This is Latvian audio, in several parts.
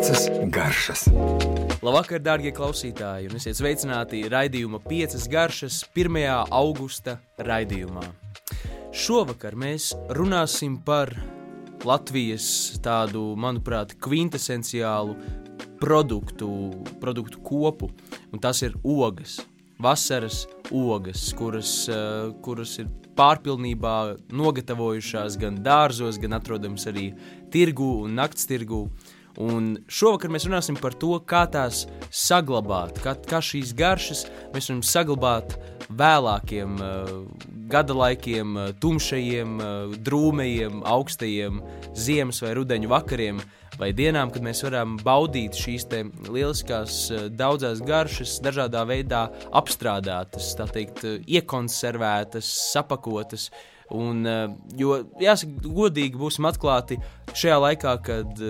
Piecas garšas. Labvakar, darbie klausītāji, un esiet sveicināti raidījuma piecas garšas 1. augusta raidījumā. Šovakar mēs runāsim par Latvijas tādu, manuprāt, kvintesenciālu produktu, produktu kopu, un tas ir ogas. Vasaras ogas, kuras, uh, kuras ir pārpilnībā nogatavojušās gan dārzos, gan atrodamas arī tirgu un nakts tirgu. Un šovakar mēs runāsim par to, kā tās saglabāt, kā, kā šīs garšas mēs varam saglabāt vēlākiem uh, gada laikiem, uh, tumšajiem, uh, drūmajiem, augstajiem ziemas vai rudeņu vakariem, vai dienām, kad mēs varam baudīt šīs lieliskās, daudzās garšas, dažādā veidā apstrādātas, tā teikt, iekonservētas, sapakotas. Un, jo, jāsaka, godīgi būsim atklāti šajā laikā, kad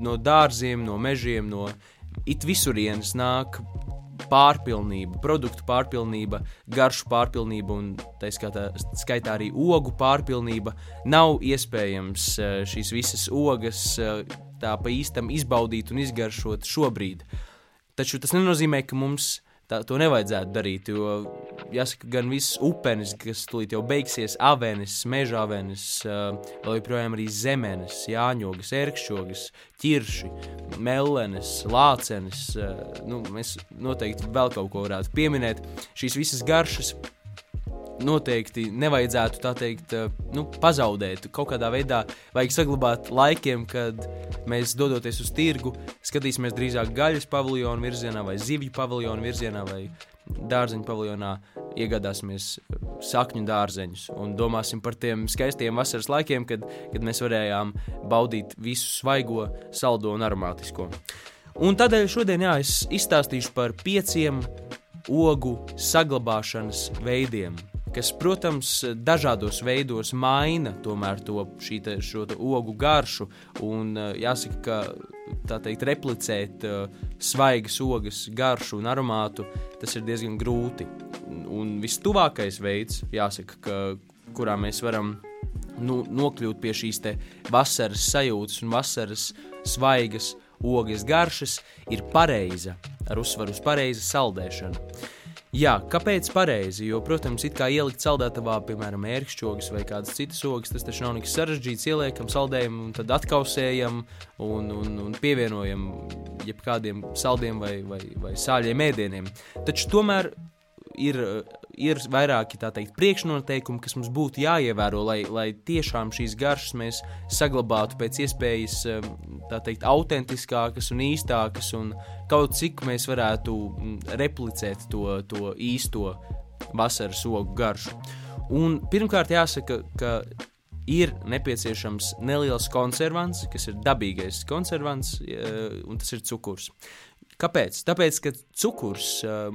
no dārziem, no mežiem, no it visurienes nāk pārpilnība, produktu pārpilnība, garšu pārpilnība un tā skaitā, skaitā arī ogu pārpilnība. Nav iespējams eh, šīs visas ogas eh, tā pa īstam izbaudīt un izgaršot šobrīd. Taču tas nenozīmē, ka mums tā, to nevajadzētu darīt. Jo, jāsaka, gan visas upenes, kas tūlīt jau beigsies, avenes, meža avenes, vēl joprojām arī zemenes, jāņogas, ērkšķogas, ķirši, mellenes, lācenes. Nu, mēs noteikti vēl kaut ko varētu pieminēt. Šīs visas garšas noteikti nevajadzētu tā teikt, eh, nu, pazaudēt. Kaut kādā veidā vajag saglabāt laikiem, kad mēs dodoties uz tirgu, skatīsimies drīzāk gaļas paviljonu virzienā, vai zivju paviljonu virzienā, vai dārzeņu paviljonā, iegādāsimies sakņu dārzeņus un domāsim par tiem skaistiem vasaras laikiem, kad, kad mēs varējām baudīt visu svaigo, saldo un aromātisko. Un tādēļ šodien jā, es izstāstīšu par pieciem ogu saglabāšanas veidiem kas, protams, dažādos veidos maina to te, šo ogu garšu. Un eh, jāsaka, ka tā teikt, replicēt uh, svaigas ogas garšu un aromātu, tas ir diezgan grūti. Un vistuvākais veids, jāsaka, ka, kurā mēs varam nu, nokļūt pie šīs vasaras sajūtas un vasaras svaigas ogas garšas, ir pareiza, ar uzsvaru uz pareizu saldēšanu. Jā, kāpēc pareizi? Jo, protams, it kā ielikt saldētavā, piemēram, ērkšķogas vai kādas citas ogas, tas taču nav nekas sarežģīts. Ieliekam saldējumu, un tad atkausējam un, un, un pievienojam jebkādiem saldiem vai, vai, vai sāļiem ēdieniem. Taču tomēr ir, ir vairāki teikt, priekšnoteikumi, kas mums būtu jāievēro, lai, lai tiešām šīs garšas mēs saglabātu pēc iespējas teikt, autentiskākas un īstākas, un kaut cik mēs varētu replicēt to, to īsto vasaras ogu garšu. Un pirmkārt, jāsaka, ka ir nepieciešams neliels konservants, kas ir dabīgais konservants, un tas ir cukurs. Kāpēc? Tāpēc, ka cukurs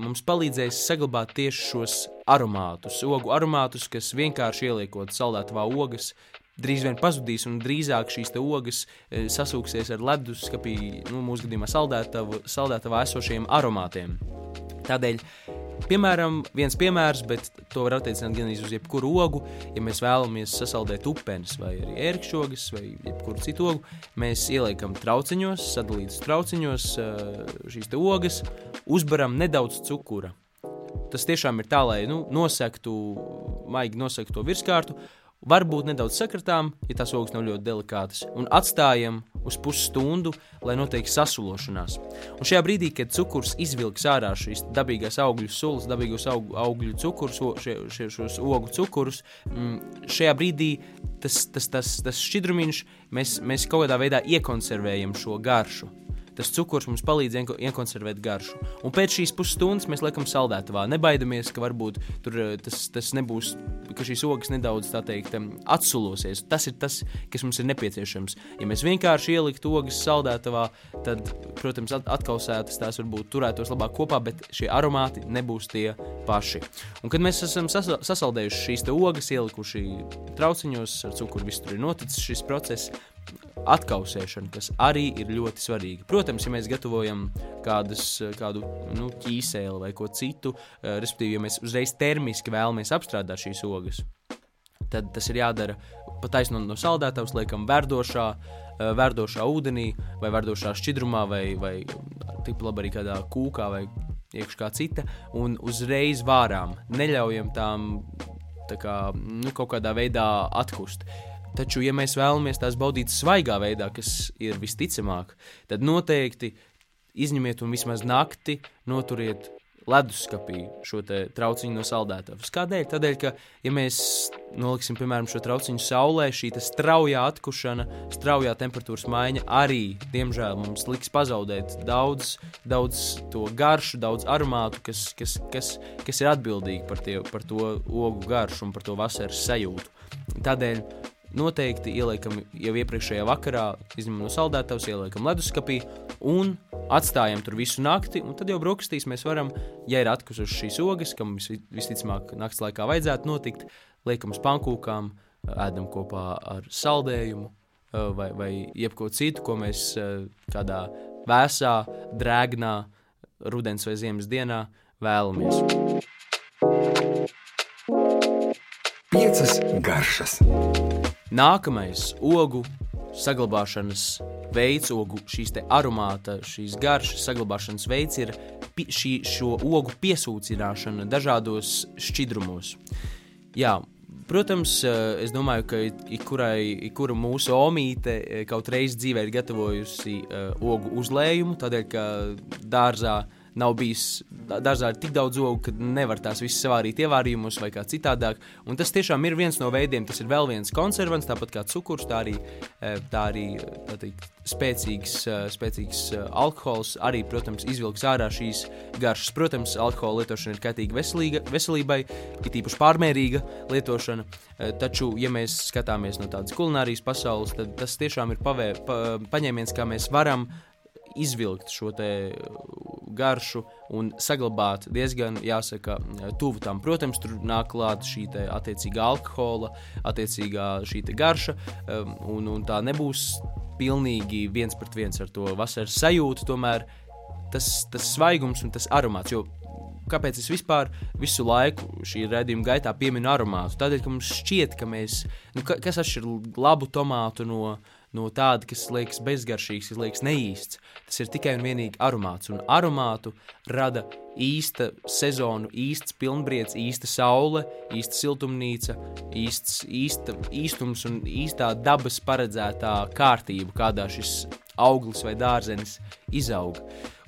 mums palīdzēs saglabāt tieši šos aromātus, ogu aromātus, kas vienkārši ieliekot saldētavā ogas, drīz vien pazudīs, un drīzāk šīs ogas e, sasūksies ar leduskapī, nu, mūsu gadījumā saldētavā, esošiem aromātiem. Tādēļ Piemēram, viens piemērs, bet to var attiecināt gan uz jebkuru ogu. Ja mēs vēlamies sasaldēt upenes vai arī ērkšķogas vai jebkuru citu ogu, mēs ieliekam trauciņos, sadalītas trauciņos eh, šīs ogas, uzbaram nedaudz cukura. Tas tiešām ir tā, lai nu, nosektu, maigi nosektu to virskārtu, varbūt nedaudz sakratām, ja tās ogas nav ļoti delikātas, un atstājam uz pusstundu, lai notiek sasulošanās. Un šajā brīdī, kad cukurs izvilks ārā šīs dabīgās augļu sulas, dabīgos aug, augļu cukurus, šie, šie, šos ogu cukurus, mm, šajā brīdī tas, tas, tas, tas šķidrumiņš mēs, mēs kaut kādā veidā iekonservējam šo garšu tas cukurs mums palīdz iekonservēt garšu. Un pēc šīs pusstundas mēs liekam saldētavā. Nebaidamies, ka varbūt tur, eh, tas, tas nebūs, ka šīs ogas nedaudz tā teikt atsulosies. Tas ir tas, kas mums ir nepieciešams. Ja mēs vienkārši ieliktu ogas saldētavā, tad, protams, atkausētas tās varbūt turētos labāk kopā, bet šie aromāti nebūs tie paši. Un kad mēs esam sasaldējuši šīs ogas, ielikuši trauciņos ar cukuru, viss tur ir noticis šis process atkausēšana, kas arī ir ļoti svarīga. Protams, ja mēs gatavojam kādas, kādu nu, ķīseli vai ko citu, eh, respektīvi, ja mēs uzreiz termiski vēlamies apstrādāt šīs ogas, tad tas ir jādara pa taisnu no saldētavas liekam verdošā, uh, verdošā ūdenī vai verdošā šķidrumā vai, vai tik labi arī kādā kūkā vai iekšā cita, un uzreiz vārām neļaujam tām tā kā, nu, kaut kādā veidā atkust. Taču, ja mēs vēlamies tās baudīt svaigā veidā, kas ir visticamāk, tad noteikti izņemiet un vismaz nakti noturiet leduskapī šo trauciņu no saldētavas. Kādēļ? Tādēļ, ka, ja mēs noliksim, piemēram, šo trauciņu saulē, šī straujā atkušana, straujā temperatūras maiņa arī, diemžēl, mums liks pazaudēt daudz, daudz to garšu, daudz aromātu, kas, kas, kas, kas ir atbildīgi par, tie, par to ogu garšu un par to vasaras sajūtu. Tādēļ noteikti ieliekam jau iepriekšējā vakarā, izņemam no saldētavas, ieliekam leduskapī un atstājam tur visu nakti. Tad jau brokastīs mēs varam, ja ir atkusušas šīs ogas, kam vis, visticamāk naktas laikā vajadzētu notikt, liekam uz pankūkām, ēdam kopā ar saldējumu vai, vai jebko citu, ko mēs kādā vēsā, drēgnā, rudens vai ziemas dienā vēlamies. Piecas garšas. Nākamais ogu saglabāšanas veids, ogu šīs aromāta, šīs garšas saglabāšanas veids ir šī, šo ogu piesūcināšana dažādos šķidrumos. Jā, Protams, eh, es domāju, ka ikurai, ikura mūsu omīte eh, kaut reiz dzīvē ir gatavojusi uh, ogu uzlējumu, tādēļ, ka dārzā uh, nav bijis dārzā tik daudz ogu, ka nevar tās visas savārīt ievārījumos vai kā citādāk. Un tas tiešām ir viens no veidiem, tas ir vēl viens konservants, tāpat kā cukurs, tā arī, e, tā arī tā teikt, spēcīgs, e, spēcīgs e, alkohols arī, protams, izvilks ārā šīs garšas. Protams, alkohola lietošana ir kaitīga veselīga, veselībai, it īpaši pārmērīga lietošana, taču, ja mēs skatāmies no tādas kulinārijas pasaules, tad tas tiešām ir pavē, pa, paņēmiens, kā mēs varam izvilkt šo garšu un saglabāt diezgan, jāsaka, tuvu tam. Protams, tur nāk klāt šī attiecīgā alkohola, attiecīgā šī garša, um, un, un tā nebūs pilnīgi viens pret viens ar to vasaras sajūtu. Tomēr tas, tas svaigums un tas aromāts. Jo kāpēc es vispār visu laiku šī redzējuma gaitā pieminu aromātu? Tādēļ, ka mums šķiet, ka mēs, nu, kas atšķir labu tomātu no, no tāda, kas liekas bezgaršīgs, kas liekas neīsts. Tas ir tikai un vienīgi aromāts. Un aromātu rada īsta sezona, īsts pilnbriets, īsta saule, īsta siltumnīca, īsts, īsta, īstums un īstā dabas paredzētā kārtība, kādā šis auglis vai dārzenis izaug.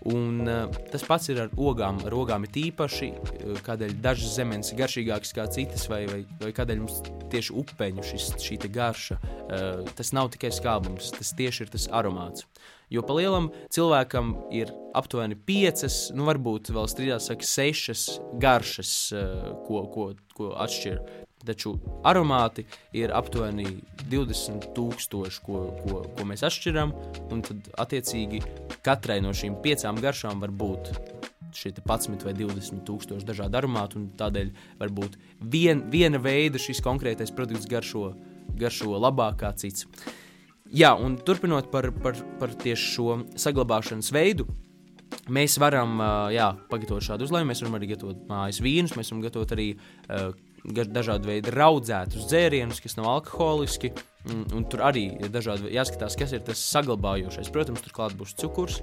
Un, uh, tas pats ir ar ogām. Ar ogām ir īpaši, uh, kādēļ dažas zemes ir garšīgākas nekā citas, vai, vai, vai kādēļ mums tieši upeņu šis, šī garša. Uh, tas nav tikai skābums, tas tieši ir tas aromāts. Jo pa lielam cilvēkam ir aptuveni piecas, nu varbūt vēl strīdās, saka, sešas garšas, ko, ko, ko atšķir Taču aromāti ir aptuveni 20,000, ko, ko, ko mēs atšķiram. Un tad, attiecīgi, katrai no šīm piecām garšām var būt šie 11 vai 20 tūkstoši dažādu aromātu, tādēļ varbūt vien, viena veida šis konkrētais produkts garšo, garšo labāk kā cits. Jā, un turpinot par, par, par tieši šo saglabāšanas veidu, mēs varam jā, pagatavot šādu uzlējumu. Mēs varam arī gatavot mājas vīnus, mēs varam gatavot arī uh, dažādi veidi raudzētus dzērienus, kas nav alkoholiski. Un, un tur arī ir dažādi, jāskatās, kas ir tas saglabājošais. Protams, turklāt būs cukurs.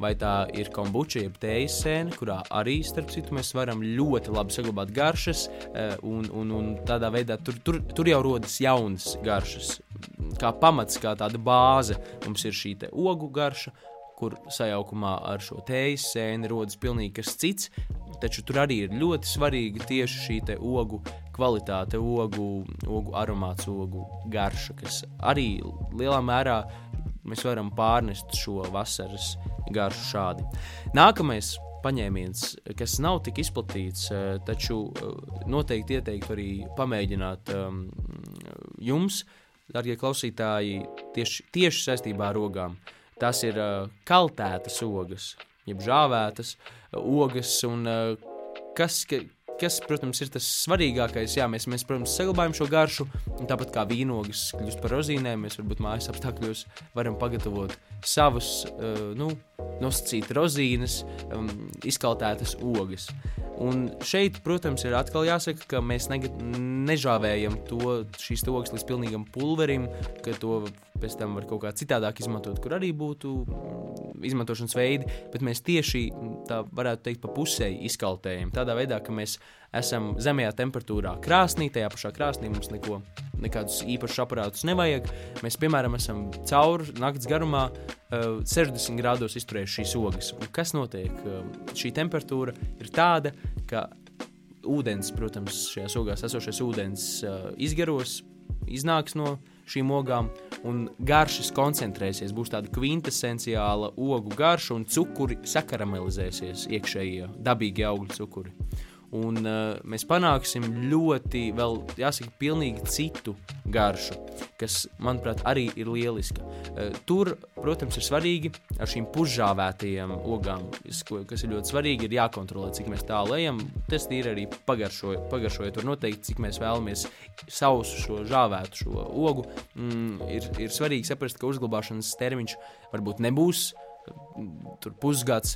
Vai tā ir kombuča, jeb tējas sēne, kurā arī, starp citu, mēs varam ļoti labi saglabāt garšas, eh, un, un, un tādā veidā tur, tur, tur jau rodas jaunas garšas. Kā pamats, kā tāda bāze, mums ir šī ogu garša, kur sajaukumā ar šo tējas sēni rodas pilnīgi kas cits, taču tur arī ir ļoti svarīga tieši šī ogu kvalitāte, ogu, ogu aromāts, ogu garša, kas arī lielā mērā mēs varam pārnest šo vasaras garšu šādi. Nākamais paņēmiens, kas nav tik izplatīts, eh, taču eh, noteikti ieteiktu arī pamēģināt um, jums, darbie klausītāji, tieši, tieši saistībā ar ogām. Tas ir uh, kaltētas ogas, jeb žāvētas ogas, un uh, kas, ka, kas, protams, ir tas svarīgākais. Jā, mēs, mēs, protams, saglabājam šo garšu, un tāpat kā vīnogas kļūst par rozīnēm, mēs varbūt mājas apstākļos varam pagatavot savus, uh, nu, nosacīt rozīnes, um, izkaltētas ogas. Un šeit, protams, ir atkal jāsaka, ka mēs ne, nežāvējam to, šīs ogas līdz pilnīgam pulverim, ka to pēc tam var kaut kā citādāk izmantot, kur arī būtu izmantošanas veidi, bet mēs tieši tā varētu teikt pa pusēji izkaltējam. Tādā veidā, ka mēs esam zemajā temperatūrā krāsnī, tajā pašā krāsnī mums neko, nekādus īpašus aparātus nevajag. Mēs, piemēram, esam cauri naktas garumā uh, 60 grādos izturējuši šīs ogas. Un kas notiek? Uh, šī temperatūra ir tāda, ka ūdens, protams, šajās ogās esošais ūdens uh, izgaros, iznāks no šīm ogām, un garšas koncentrēsies. Būs tāda kvintesenciāla ogu garša, un cukuri sakaramelizēsies iekšējie dabīgi augļu cukuri. Un uh, mēs panāksim ļoti, vēl jāsaka, pilnīgi citu garšu, kas, manuprāt, arī ir lieliska. Uh, tur, protams, ir svarīgi ar šīm pušžāvētajām ogām, kas ir ļoti svarīgi, ir jākontrolē, cik mēs tālu ejam. Tas ir arī pagaršojot, pagaršojot tur noteikti, cik mēs vēlamies sausu šo žāvētu šo ogu. Mm, ir, ir svarīgi saprast, ka uzglabāšanas termiņš varbūt nebūs mm, pusgads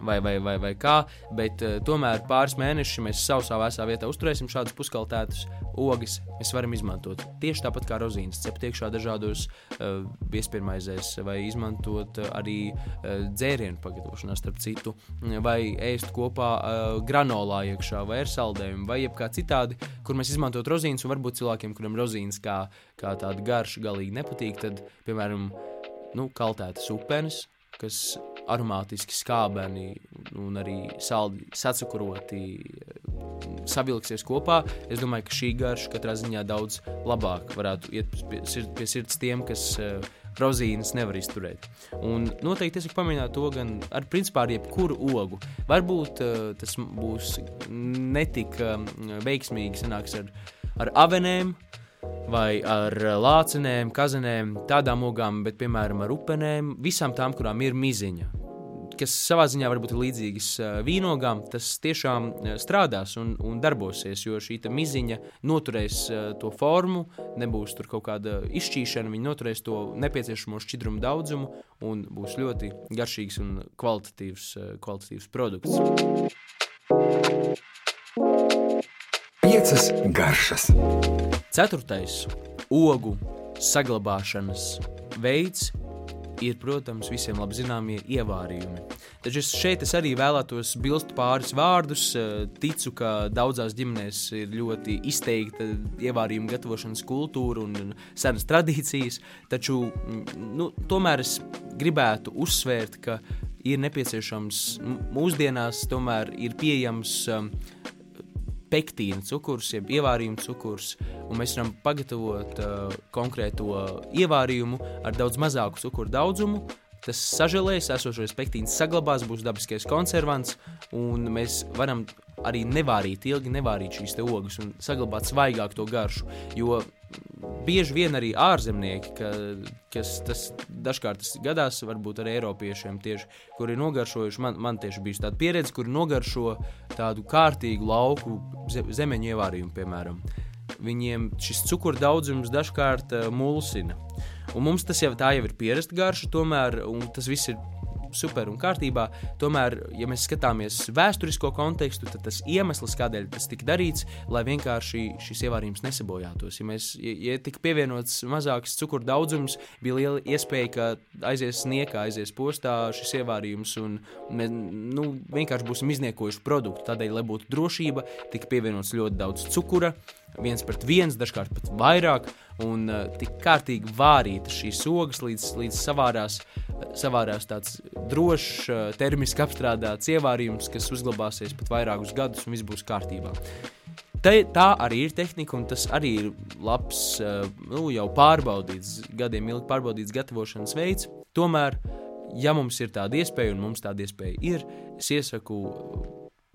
vai, vai, vai, vai kā, bet uh, tomēr pāris mēnešus mēs sausā vēsā vietā uzturēsim šādus puskaltētus ogas, mēs varam izmantot. Tieši tāpat kā rozīnes, cept iekšā dažādos uh, viespirmaizēs, vai izmantot uh, arī uh, dzērienu pagatavošanā, starp citu, vai ēst kopā uh, granolā iekšā, vai ar saldējumu, vai jebkā citādi, kur mēs izmantot rozīnes, un varbūt cilvēkiem, kuriem rozīnes kā, kā tāda garša galīgi nepatīk, tad, piemēram, nu, kaltētas upenes, kas aromātiski skābeni un arī saldi sacukuroti savilksies kopā. Es domāju, ka šī garša katrā ziņā daudz labāk varētu iet pie, pie sirds tiem, kas uh, rozīnes nevar izturēt. Un noteikti es pamanīt to gan ar principā ar jebkuru ogu. Varbūt uh, tas būs netik um, veiksmīgi sanāks ar, ar avenēm, vai ar lācinēm, kazenēm, tādām ogām, bet, piemēram, ar upenēm, visām tām, kurām ir miziņa. Kas savā ziņā varbūt ir līdzīgas vīnogām, tas tiešām strādās un, un darbosies, jo šī miziņa noturēs to formu, nebūs tur kaut kāda izšķīšana, viņa noturēs to nepieciešamo šķidrumu daudzumu un būs ļoti garšīgs un kvalitatīvs, kvalitatīvs produkts. Piecas garšas. Ceturtais - ogu saglabāšanas veids ir, protams, visiem labi zināmie ievārījumi. Taču es šeit es arī vēlētos bilst pāris vārdus. Ticu, ka daudzās ģimenēs ir ļoti izteikta ievārījuma gatavošanas kultūra un senas tradīcijas, taču nu, tomēr es gribētu uzsvērt, ka ir nepieciešams mūsdienās, tomēr ir pieejams pektīna cukurs, jeb ievārījuma cukurs, un mēs varam pagatavot uh, konkrēto ievārījumu ar daudz mazāku cukuru daudzumu. Tas sažēlēs, esošais pektīns saglabās, būs dabiskais konservants, un mēs varam arī nevārīt ilgi, nevārīt šīs ogas un saglabāt svaigāku to garšu. Jo bieži vien arī ārzemnieki, ka, kas tas dažkārt tas gadās, varbūt arī Eiropiešiem, tieši, kuri ir nogaršojuši, man, man tieši bijusi tāda pieredze, kuri nogaršo tādu kārtīgu lauku zemeņu ievārījumu, piemēram. Viņiem šis cukuru daudzums dažkārt uh, mulsina. Un mums tas jau tā jau ir pierasta garša, tomēr tas viss ir super un kārtībā. Tomēr, ja mēs skatāmies vēsturisko kontekstu, tad tas iemesls, kādēļ tas tika darīts, lai vienkārši šis ievārījums nesabojātos. Ja, mēs, ja, ja tika pievienots mazāks cukuru daudzums, bija liela iespēja, ka aizies sniegā, aizies postā šis ievārījums, un mēs nu, vienkārši būsim izniekojuši produktu. Tādēļ, lai būtu drošība, tika pievienots ļoti daudz cukura viens pret viens, dažkārt pat vairāk, un uh, tik kārtīgi vārīta šīs ogas līdz, līdz savārās savārās tāds drošs, eh, termiski apstrādāts ievārījums, kas uzglabāsies pat vairākus gadus un viss būs kārtībā. Te, tā arī ir tehnika, un tas arī ir labs, eh, nu, jau pārbaudīts, gadiem ilgi pārbaudīts gatavošanas veids. Tomēr, ja mums ir tāda iespēja, un mums tāda iespēja ir, es iesaku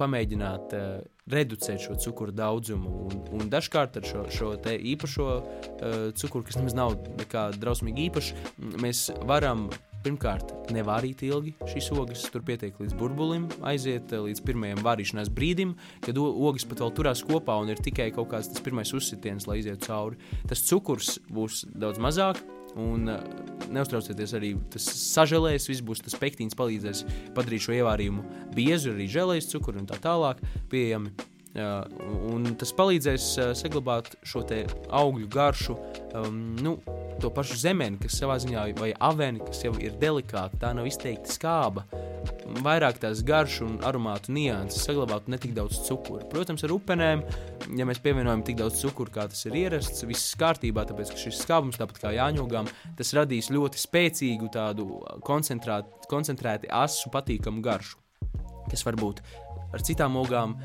pamēģināt uh, reducēt šo cukuru daudzumu. Un, un dažkārt ar šo, šo īpašo uh, cukuru, kas nemaz nav nekā drausmīgi īpašs, mēs varam pirmkārt nevārīt ilgi šīs ogas, tur pietiek līdz burbulim, aiziet līdz pirmajam vārīšanās brīdim, kad ogas pat vēl turās kopā un ir tikai kaut kāds tas pirmais uzsitiens, lai izietu cauri. Tas cukurs būs daudz mazāk, Un neuztraucieties, arī tas sažēlēs, viss būs tas pektīns, palīdzēs padarīt šo ievārījumu biezu, arī žēlējas cukuru un tā tālāk pieejami. Uh, un tas palīdzēs uh, saglabāt šo augļu garšu, um, nu, to pašu zemeni, kas savā ziņā vai aveni, kas jau ir delikāta, tā nav izteikti skāba. Vairāk tās garšu un aromātu nianses saglabāt ne tik daudz cukuru. Protams, ar upenēm, ja mēs pievienojam tik daudz cukuru, kā tas ir ierasts, viss kārtībā, tāpēc ka šis skābums, tāpat kā jāņogām, tas radīs ļoti spēcīgu tādu koncentrēti asu patīkamu garšu, kas varbūt ar citām ogām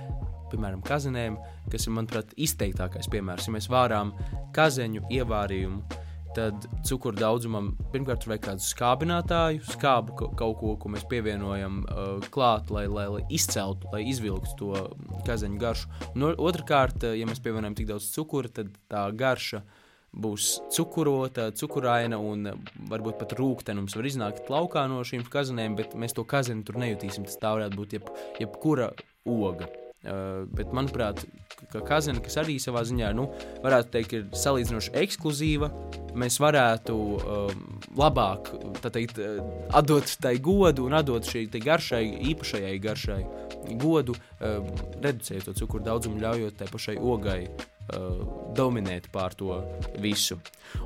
piemēram, kazenēm, kas ir, manuprāt, izteiktākais piemērs. Ja mēs vārām kazeņu ievārījumu, tad cukuru daudzumam pirmkārt vajag kādu skābinātāju, skābu kaut ko, ko mēs pievienojam uh, klāt, lai, lai, lai izceltu, lai izvilktu to kazeņu garšu. Un otrkārt, ja mēs pievienojam tik daudz cukura, tad tā garša būs cukurota, cukuraina un varbūt pat rūkstošs var iznākt laukā no šīm kazenēm, bet mēs to kazeni tur nejutīsim. Tas tā varētu būt jeb, jebkura oga. Uh, bet, manuprāt, ka Kazana, kas arī savā ziņā, nu, varētu teikt, ir salīdzinoši ekskluzīva, mēs varētu um, labāk teikt, atdot tai godu un atdot šai garšai, īpašajai garšai godu, um, reducējot to cukuru daudzumu, ļaujot tai pašai ogai uh, dominēt pār to visu.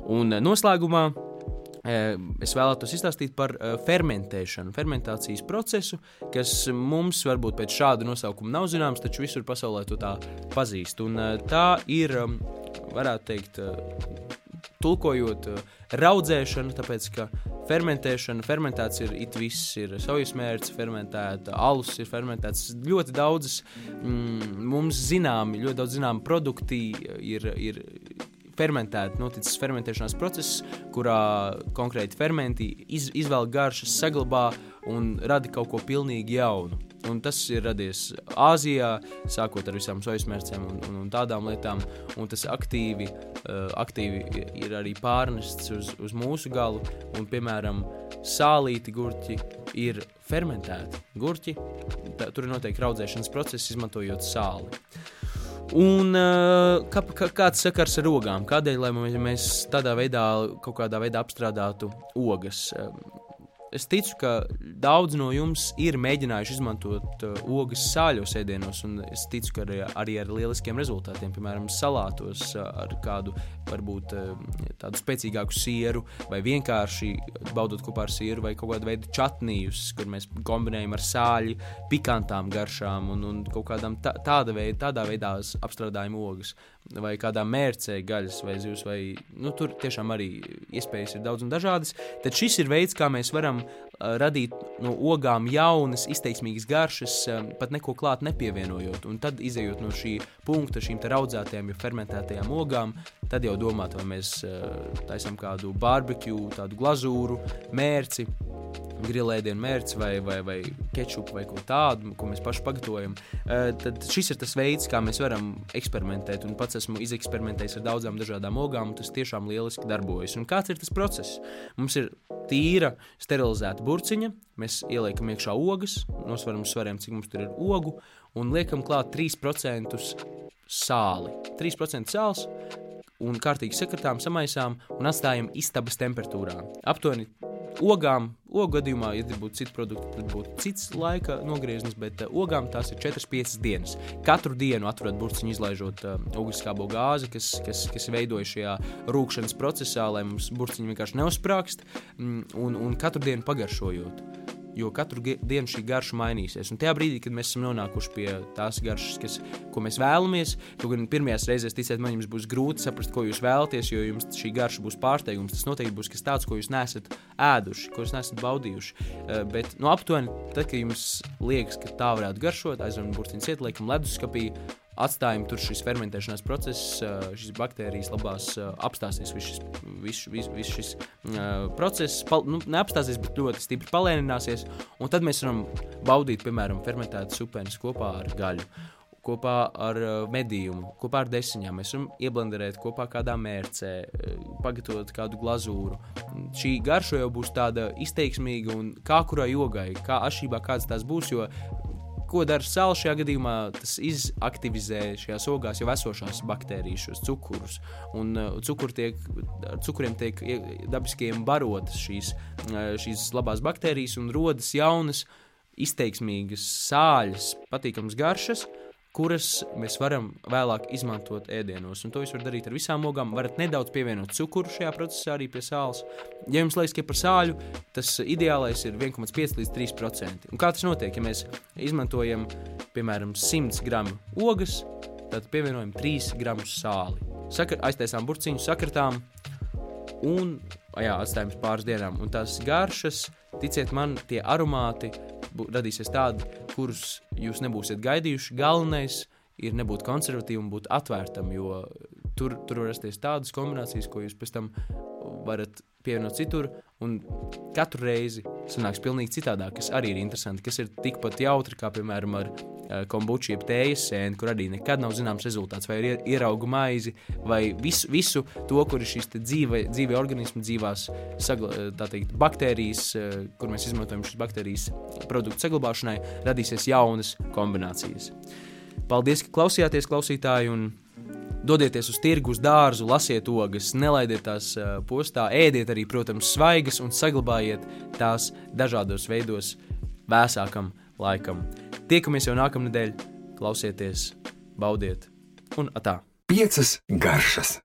Un uh, noslēgumā es vēlētos izstāstīt par fermentēšanu, fermentācijas procesu, kas mums varbūt pēc šāda nosaukuma nav zināms, taču visur pasaulē to tā pazīst. Un tā ir, varētu teikt, tulkojot raudzēšana, tāpēc ka fermentēšana, fermentācija ir it viss, ir sojas mērķis, fermentēta, alus ir fermentēts. Ļoti daudzas mm, mums zināmi, ļoti daudz zināmi produkti ir, ir fermentēta, noticis fermentēšanās process, kurā konkrēti fermenti iz, izvēl garšas, saglabā un rada kaut ko pilnīgi jaunu. Un tas ir radies Āzijā, sākot ar visām sojas un, un, un tādām lietām. Un tas aktīvi, uh, aktīvi ir arī pārnests uz, uz mūsu galu. Un, piemēram, sālīti gurķi ir fermentēti gurķi. Tā, tur ir noteikti raudzēšanas process, izmantojot sāli. Un uh, kā, kā, kāds sakars ar ogām? Kādēļ mēs tādā veidā, kaut kādā veidā apstrādātu ogas? Es ticu, ka daudz no jums ir mēģinājuši izmantot uh, ogas sāļos ēdienos, un es ticu, ka arī, arī ar lieliskiem rezultātiem, piemēram, salātos uh, ar kādu varbūt uh, tādu spēcīgāku sieru, vai vienkārši baudot kopā ar sieru, vai kaut kādu veidu čatnījus, kur mēs kombinējam ar sāļu, pikantām garšām un, un kaut kādām tā, tāda veida, tādā veidā apstrādājam ogas vai kādā mērcē gaļas vai zivs, vai nu, tur tiešām arī iespējas ir daudz un dažādas. Tad šis ir veids, kā mēs varam radīt no ogām jaunas, izteiksmīgas garšas, pat neko klāt nepievienojot. Un tad, izējot no šī punkta, šīm raudzētajām, jau fermentētajām ogām, tad jau domāt, vai mēs taisām kādu barbecue, tādu glazūru, mērci grilēdienu mērķis vai, vai, vai kečupu vai ko tādu, ko mēs paši pagatavojam, uh, tad šis ir tas veids, kā mēs varam eksperimentēt. Un pats esmu izeksperimentējis ar daudzām dažādām ogām, un tas tiešām lieliski darbojas. Un kāds ir tas process? Mums ir tīra, sterilizēta burciņa, mēs ieliekam iekšā ogas, nosveram svariem, cik mums tur ir ogu, un liekam klāt 3% sāli. 3% sāls un kārtīgi sakatām, samaisām un atstājam istabas temperatūrā. Aptuveni Ogām, ogu gadījumā, ja būtu cits produkts, tad būtu cits laika nogrieznis, bet uh, ogām tās ir 4-5 dienas. Katru dienu atverat burciņu, izlaižot uh, ogliskābo gāzi, kas, kas, kas veidojas šajā rūkšanas procesā, lai mums burciņi vienkārši neuzsprāgst, mm, un, un katru dienu pagaršojot jo katru dienu šī garša mainīsies. Un tajā brīdī, kad mēs esam nonākuši pie tās garšas, kas, ko mēs vēlamies, kaut gan pirmajās reizēs, ticiet man, jums būs grūti saprast, ko jūs vēlaties, jo jums šī garša būs pārsteigums. Tas noteikti būs kas tāds, ko jūs neesat ēduši, ko jūs neesat baudījuši. Uh, bet no nu, aptuveni, tad, kad jums liekas, ka tā varētu garšot, aizveram burtiņu ciet, liekam leduskapī atstājam tur šis fermentēšanās process, šīs baktērijas labās apstāsies, viss šis, vis, vis, vis šis process pal, nu, neapstāsies, bet ļoti stipri palēnināsies, un tad mēs varam baudīt, piemēram, fermentētas upenes kopā ar gaļu. kopā ar medījumu, kopā ar desiņām. Mēs varam ieblenderēt kopā kādā mērcē, pagatavot kādu glazūru. Šī garša jau būs tāda izteiksmīga un kā kurai jogai, kā atšķirībā kāds tās būs, jo ko dara sāla šajā gadījumā, tas izaktivizē šajās ogās jau esošās baktērijas, šos cukurus. Un uh, cukur tiek, cukuriem tiek dabiskiem barotas šīs, uh, šīs labās baktērijas un rodas jaunas, izteiksmīgas sāļas, patīkamas garšas. Kuras mēs varam vēlāk izmantot ēdienos. Un to jūs varat darīt ar visām ogām. Varat nedaudz pievienot cukuru šajā procesā, arī pie sāls. Ja jums liekas, ka par sāļu tas ideālais ir 1,5 līdz 3%. Un kā tas notiek? Ja mēs izmantojam, piemēram, 100 gramu ogas, tad pievienojam 3 gramus sāli. Sakar, aiztaisām burciņu, sakratām un jā, atstājam pāris dienām. Un tās garšas, ticiet man, tie aromāti radīsies tādi, kurus jūs nebūsiet gaidījuši. Galvenais ir nebūt konservatīvam, būt atvērtam, jo tur, tur var rasties tādas kombinācijas, ko jūs pēc tam varat pievienot citur, un katru reizi sanāks pilnīgi citādāk, kas arī ir interesanti, kas ir tikpat jautri, kā piemēram ar kombuču, jeb tējas sēni, kur arī nekad nav zināms rezultāts, vai ir ieraugu maizi, vai visu, visu to, kur ir šīs dzīve, dzīve organismi, dzīvās sagla, teikt, baktērijas, uh, kur mēs izmantojam šīs baktērijas produktu saglabāšanai, radīsies jaunas kombinācijas. Paldies, ka klausījāties, klausītāji! Dodieties uz tirgu, uz dārzu, lasiet ogas, nelaidiet tās postā, ēdiet arī, protams, svaigas un saglabājiet tās dažādos veidos vēsākam laikam. Tiekamies jau nākamnedēļ, klausieties, baudiet un atā! Piecas garšas!